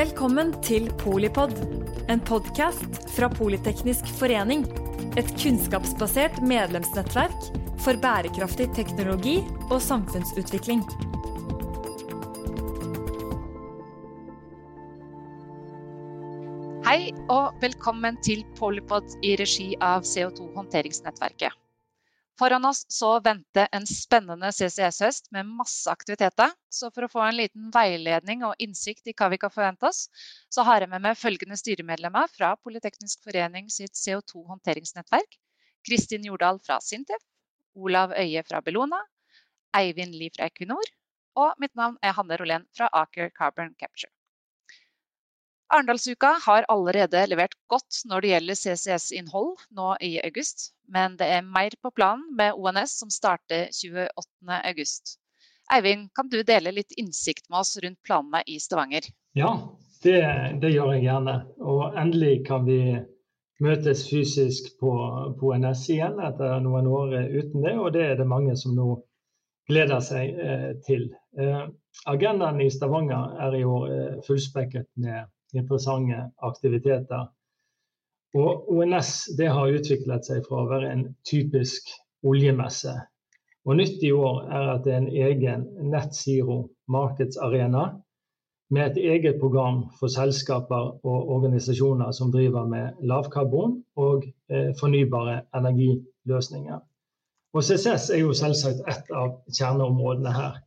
Velkommen til Polipod, en podkast fra Politeknisk forening. Et kunnskapsbasert medlemsnettverk for bærekraftig teknologi og samfunnsutvikling. Hei og velkommen til Polipod i regi av CO2-håndteringsnettverket. Foran oss så venter en spennende CCS-høst med masse aktiviteter. Så for å få en liten veiledning og innsikt i hva vi kan forvente oss, så har jeg med meg følgende styremedlemmer fra Politeknisk forening sitt CO2-håndteringsnettverk. Kristin Jordal fra Sintef, Olav Øye fra Bellona, Eivind Lie fra Equinor, og mitt navn er Hanne Rolén fra Aker Carbon Capture. Arendalsuka har allerede levert godt når det gjelder CCS-innhold nå i august, men det er mer på planen med ONS som starter 28.8. Eivind, kan du dele litt innsikt med oss rundt planene i Stavanger? Ja, det, det gjør jeg gjerne. Og endelig kan vi møtes fysisk på, på ONS igjen etter noen år uten det, og det er det mange som nå gleder seg eh, til. Eh, agendaen i Stavanger er i år eh, fullspekket med interessante aktiviteter. Og ONS har utviklet seg fra å være en typisk oljemesse. Og Nytt i år er at det er en egen Net Zero markedsarena med et eget program for selskaper og organisasjoner som driver med lavkarbon og eh, fornybare energiløsninger. Og CCS er jo selvsagt et av kjerneområdene her.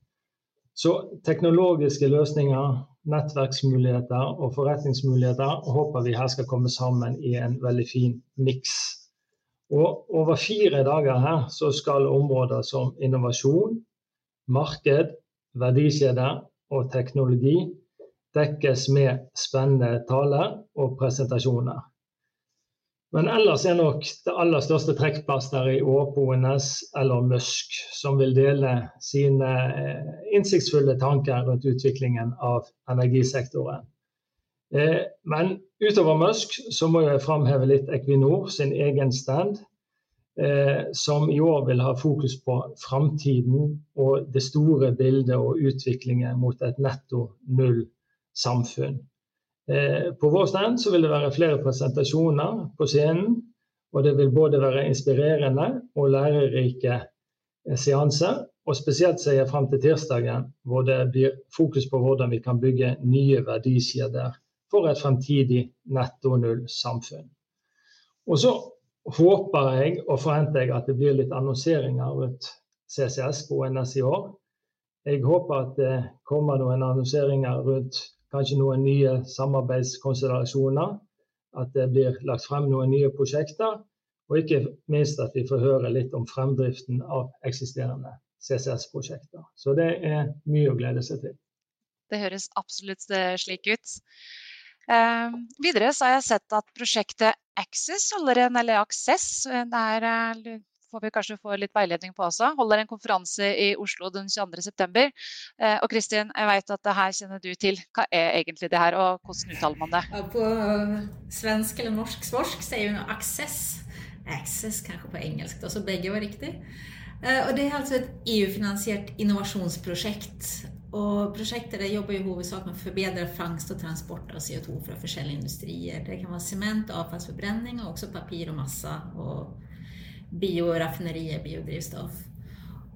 Så teknologiske løsninger, nettverksmuligheter og forretningsmuligheter håper vi her skal komme sammen i en veldig fin miks. Og over fire dager her så skal områder som innovasjon, marked, verdikjeder og teknologi dekkes med spennende taler og presentasjoner. Men ellers er nok det aller største trekkplaster i år på ONS eller Musk, som vil dele sine eh, innsiktsfulle tanker rundt utviklingen av energisektoren. Eh, men utover Musk så må jeg framheve litt Equinor sin egen stand, eh, som i år vil ha fokus på framtiden og det store bildet og utviklingen mot et netto null samfunn. Eh, på vår stand så vil det være flere presentasjoner på scenen. Og det vil både være inspirerende og lærerike eh, seanser. Og spesielt ser jeg frem til tirsdagen, hvor det blir fokus på hvordan vi kan bygge nye verdikjeder for et fremtidig netto null-samfunn. Og så håper jeg og forventer jeg at det blir litt annonseringer rundt CCS på NS i år. Jeg håper at det kommer noen annonseringer rundt kanskje noen nye samarbeidskonstellasjoner. At det blir lagt frem noen nye prosjekter. Og ikke minst at vi får høre litt om fremdriften av eksisterende CCS-prosjekter. Så det er mye å glede seg til. Det høres absolutt eh, slik ut. Eh, videre har jeg sett at prosjektet Access holder en, eller Access, det er eh, får vi kanskje få litt veiledning på også. Holder en konferanse i Oslo den 22.9. Eh, og Kristin, jeg vet at det her kjenner du til. Hva er egentlig det her, og hvordan uttaler man det? På svensk eller norsk svorsk sier hun access. Access kanskje på engelsk, da, så begge var riktig. Eh, og det er altså et EU-finansiert innovasjonsprosjekt. Og prosjektet jobber i hovedsak med å forbedre fangst og transport av CO2 fra forskjellige industrier. Det kan være sement, avfallsforbrenning og også papir og masse. og bioraffinerier, biodrivstoff.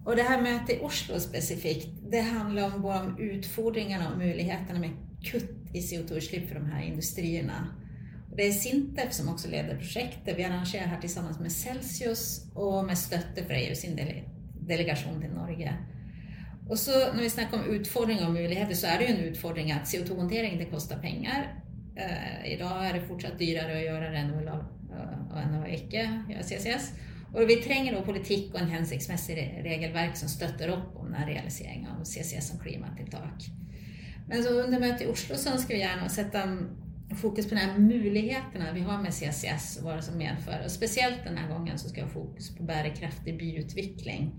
Och det här mötet i Oslo specifikt, det handlar om både om utfordringarna och möjligheterna med kutt i CO2-utsläpp för de här industrierna. Det är Sintef som också leder projektet. Vi arrangerar här tillsammans med Celsius och med støtte fra EU sin delegation til Norge. Og så når vi snakker om utfordringer og muligheter, så er det jo en utfordring at CO2-håndtering det koster penger. Uh, I dag er det fortsatt dyrere å gjøre det enn å, uh, enn å ikke gjøre CCS. Og vi trenger noe politikk og en hensiktsmessig regelverk som støtter opp om den realiseringen av CCS som klimatiltak. Men så under møtet i Oslo så ønsker vi gjerne å sette fokus på de mulighetene vi har med CCS og hva det som medfører. Og spesielt denne gangen så skal vi ha fokus på bærekraftig byutvikling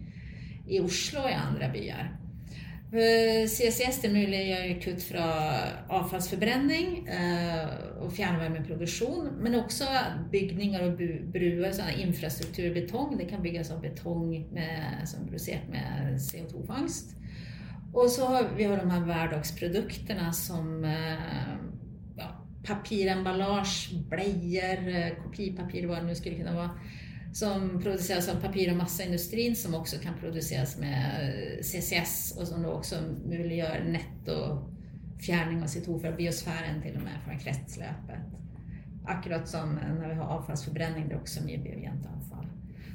i Oslo og i andre byer. CCS det muliggjør kutt fra avfallsforbrenning eh, og fjernvarmeproduksjon, men også bygninger og bruer, sånn infrastruktur, betong. Det kan bygges av betong med, som er produsert med CO2-fangst. Og så har vi har de her hverdagsproduktene som eh, papiremballage, blöjor, eh, kopipapir, hva det nå skulle kunne vara, som produceras av papir och massaindustrin som också kan produceras med CCS och som då också möjliggör nettofjärrning av CO2 fra biosfären till och med från kretsloppet. Akkurat som när vi har avfallsförbränning, det är också mye biogent avfall.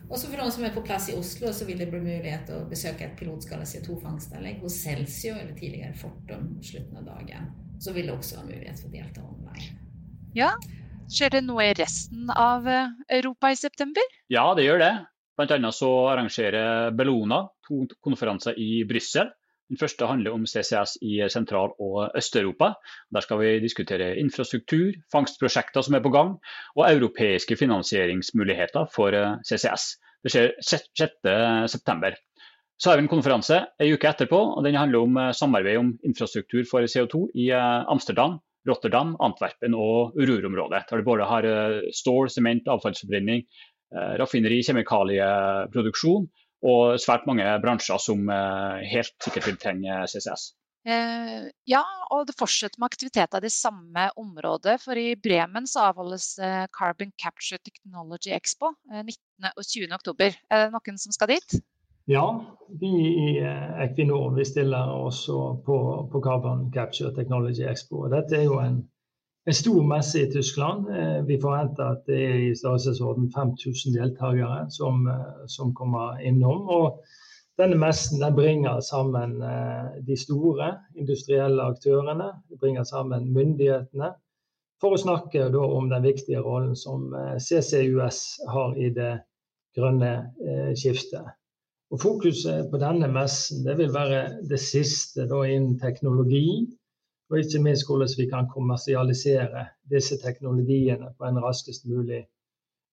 Och så för de som är på plats i Oslo så vill det bli möjlighet att besöka ett pilotskala CO2-fangstanlegg hos Celsio eller tidigare Fortum i slutet av dagen. Så vill det också være möjlighet för att delta online. Ja, Skjer det noe i resten av eh, Europa i september? Ja, det gjør det. Bl.a. så arrangerer Bellona to konferanser i Brussel. Den første handler om CCS i Sentral- og Øst-Europa. Der skal vi diskutere infrastruktur, fangstprosjekter som er på gang, og europeiske finansieringsmuligheter for eh, CCS. Det skjer 6.9. Så har vi en konferanse en uke etterpå, og den handler om eh, samarbeid om infrastruktur for CO2 i Amsterdam Rotterdam, Antwerpen og Ruhr-området. Der de både har eh, stål, sement, avfallsforbrenning, eh, raffineri, kjemikalieproduksjon og svært mange bransjer som eh, helt sikkert vil trenge CCS. Ja, og det fortsetter med aktiviteter i det samme området. For i Bremen så avholdes Carbon Capture Technology Expo 19. og 20. oktober. Er det noen som skal dit? Ja, vi i eh, Equinor vi stiller også på, på Carbon Capture Technology Expo. Dette er jo en, en stor messe i Tyskland. Eh, vi forventer at det er i størrelsesorden 5000 deltakere som, eh, som, kommer innom. Og denne messen den bringer sammen de store industrielle aktørene. de bringer sammen myndighetene for å snakke om den viktige rollen som CCUS har i det grønne skiftet. Og Fokuset på denne messen det vil være det siste da, innen teknologi, og ikke minst hvordan vi kan kommersialisere disse teknologiene på en raskest mulig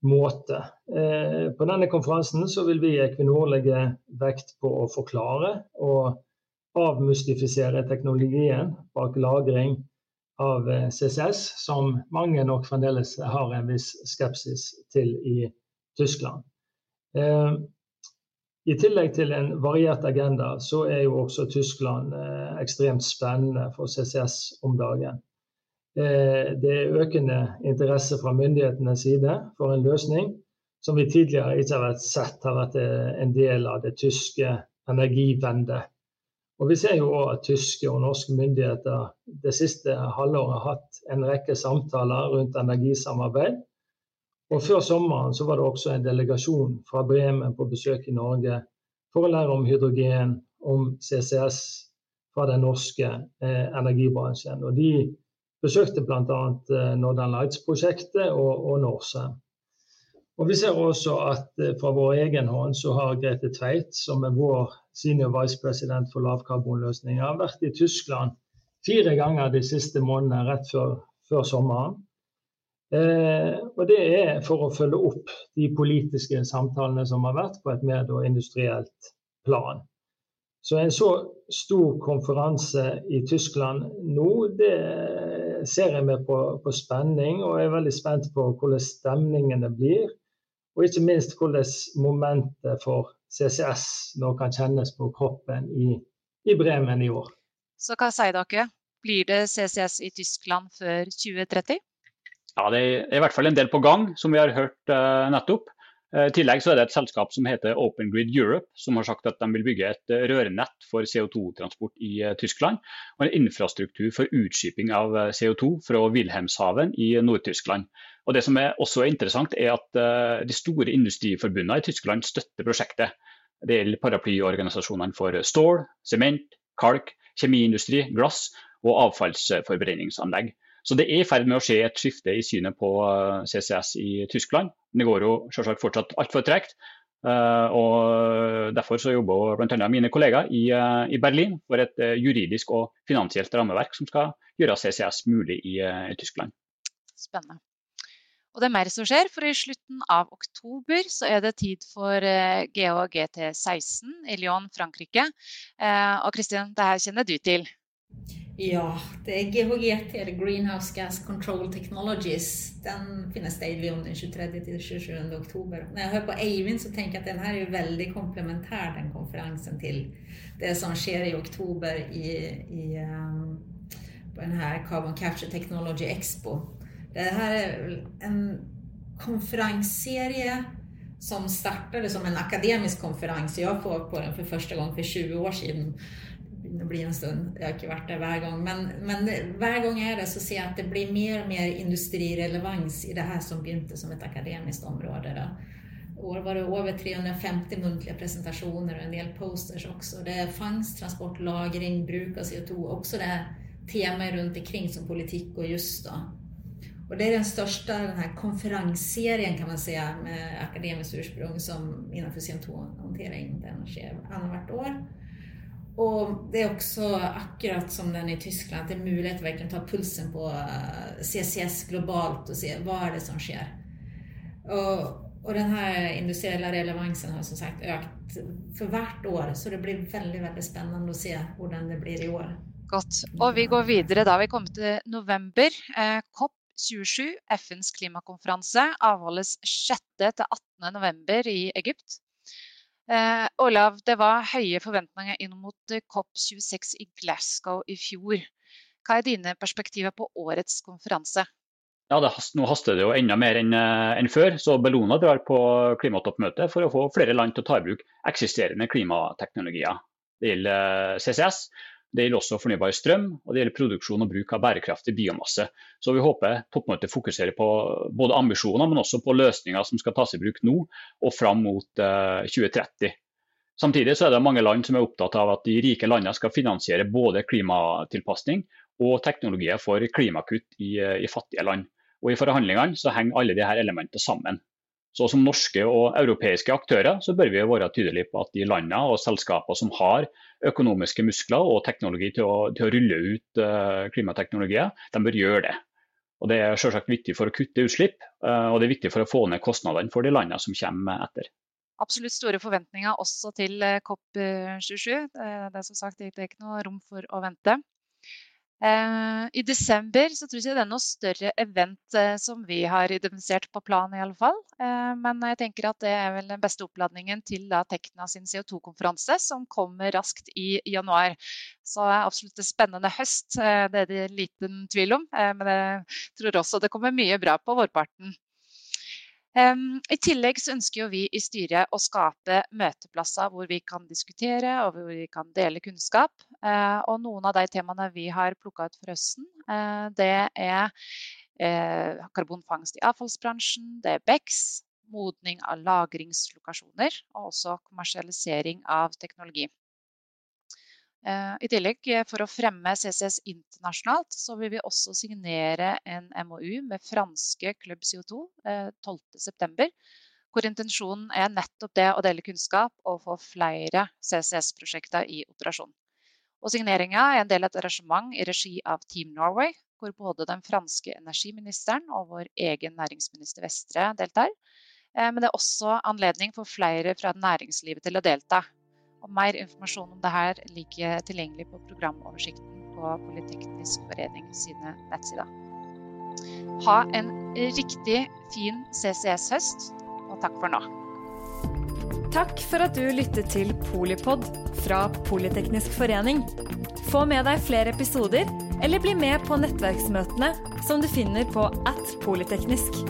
måte. Eh, på denne konferansen så vil vi i Equinor legge vekt på å forklare og avmystifisere teknologien bak lagring av eh, CCS, som mange nok fremdeles har en viss skepsis til i Tyskland. I tillegg til en variert agenda, så er jo også Tyskland eh, ekstremt spennende for CCS om dagen. Eh, det er økende interesse fra myndighetenes side for en løsning som vi tidligere ikke har sett har vært eh, en del av det tyske energivendet. Og Vi ser jo også at tyske og norske myndigheter det siste halvåret har hatt en rekke samtaler rundt energisamarbeid og Før sommeren så var det også en delegasjon fra Bremen på besøk i Norge for å lære om hydrogen, om CCS fra den norske eh, energibransjen. Og De besøkte bl.a. Eh, Northern Lights-prosjektet og, og Norcem. Og Vi ser også at eh, fra vår egen hånd så har Grete Tveit, som er vår senior vice president for lavkarbonløsninger, vært i Tyskland fire ganger de siste månedene rett før, før sommeren. Eh, og det er for å følge opp de politiske samtalene som har vært på et mer industrielt plan. Så en så stor konferanse i Tyskland nå, det ser jeg med på, på spenning. Og jeg er veldig spent på hvordan stemningene blir. Og ikke minst hvordan momentet for CCS nå kan kjennes på kroppen i, i Bremen i år. Så hva sier dere? Blir det CCS i Tyskland før 2030? Ja, Det er i hvert fall en del på gang, som vi har hørt uh, nettopp. Uh, I tillegg så er det et selskap som heter Open Grid Europe, som har sagt at de vil bygge et uh, rørnett for CO2-transport i Tyskland. Og en infrastruktur for utskiping av CO2 fra Wilhelmshaven i Nord-Tyskland. Og Det som er også interessant, er at de store industriforbundene i Tyskland støtter prosjektet. Det gjelder paraplyorganisasjonene for stål, sement, kalk, kjemiindustri, glass og avfallsforbrenningsanlegg. Så det er i ferd med å skje et skifte i synet på eh, CCS i Tyskland. Det går jo selvsagt fortsatt altfor tregt. Uh, og Derfor så jobber bl.a. mine kollegaer i, uh, i, Berlin for et juridisk og finansielt rammeverk som skal gjøre CCS mulig i, i Tyskland. Spennende. Og det er mer som skjer, for i slutten av oktober så er det tid for GH GT16 i Lyon, Frankrike. og Kristin, det her kjenner du til? Ja, det er GHGT, eller Greenhouse Gas Control Technologies. Den finnes det om den 23 til 27 oktober. Når jeg hører på Eivind så tenker jeg at den her er veldig komplementær, den konferensen til det som sker i oktober i, i um, på den her Carbon Capture Technology Expo Det her er en konferensserie som startade som en akademisk konferens. Jag var på den för första gången för 20 år sedan. Det blir en stund, det har ikke vært det hver gang. Men, men hver gang jeg er där så ser jeg at det blir mer og mer industrirelevans i det her som begynte som et akademisk område. Då. År var det over 350 muntlige presentationer og en del posters også. Det er fangst, transport, lagring, bruk av CO2, Også det temaet rundt omkring som politikk og just Og det er den største den här konferensserien kan man si, med akademisk ursprung som innenfor CO2-håndtering. den sker annethvert år. Och det är också akkurat som den i Tyskland, att det är möjligt att verkligen ta pulsen på CCS globalt och se vad är det som sker. Och och den här relevansen har som sagt ökat för vart år, så det blir väldigt, väldigt spännande att se hur det blir i år. Godt. Og vi går videre da. Vi kommer til november. Eh, COP27, FNs klimakonferanse, avholdes 6. til 18. november i Egypt. Eh, Olav, det var høye forventninger inn mot COP26 i Glasgow i fjor. Hva er dine perspektiver på årets konferanse? ja, det, nå haster det jo enda mer enn eh, en før. Så Bellona drar på klimatoppmøte for å få flere land til å ta i bruk eksisterende klimateknologier. Det gjelder eh, CCS, det gjelder også fornybar strøm og det gjelder produksjon og bruk av bærekraftig biomasse. Så Vi håper toppmøtet fokuserer på både ambisjoner, men også på løsninger som skal tas i bruk nå og fram mot 2030. Eh, Samtidig så er det mange land som er opptatt av at de rike landene skal finansiere både klimatilpasning og teknologier for klimakutt i, i fattige land. Og I forhandlingene så henger alle disse elementene sammen. Så Som norske og europeiske aktører så bør vi være tydelige på at de landene og selskaper som har økonomiske muskler og teknologi til å, til å rulle ut uh, klimateknologier, de bør gjøre det. Og Det er selvsagt viktig for å kutte utslipp, uh, og det er viktig for å få ned kostnadene for de landene som kommer etter. Absolutt store forventninger også til eh, COP27. Det er som sagt det er ikke noe rom for å vente. Eh, I desember så tror jeg det er noe større event eh, som vi har identifisert på planen i alle fall. Eh, men jeg tenker at det er vel den beste oppladningen til da Tekna sin CO2-konferanse, som kommer raskt i januar. Så absolutt en spennende høst, det er det liten tvil om. Men jeg tror også det kommer mye bra på vårparten. I tillegg så ønsker vi i styret å skape møteplasser hvor vi kan diskutere og hvor vi kan dele kunnskap. Eh, og noen av de temaene vi har plukka ut for høsten, eh, det er eh, karbonfangst i avfallsbransjen, det er BEX, modning av lagringslokasjoner og også kommersialisering av teknologi. Eh, I tillegg, eh, for å fremme CCS internasjonalt, så vil vi også signere en MOU med franske Club CO2 12.9. Eh, hvor intensjonen er nettopp det å dele kunnskap og få flere CCS-prosjekter i operasjon. Og Signeringa er en del av et arrangement i regi av Team Norway, hvor både den franske energiministeren og vår egen næringsminister Vestre deltar. Men det er også anledning for flere fra næringslivet til å delta. Og mer informasjon om dette ligger tilgjengelig på programoversikten på Politeknisk forening sine nettsider. Ha en riktig fin CCS-høst, og takk for nå. Takk for at du lyttet til Polipod fra Politeknisk forening. Få med deg flere episoder, eller bli med på nettverksmøtene som du finner på at polyteknisk.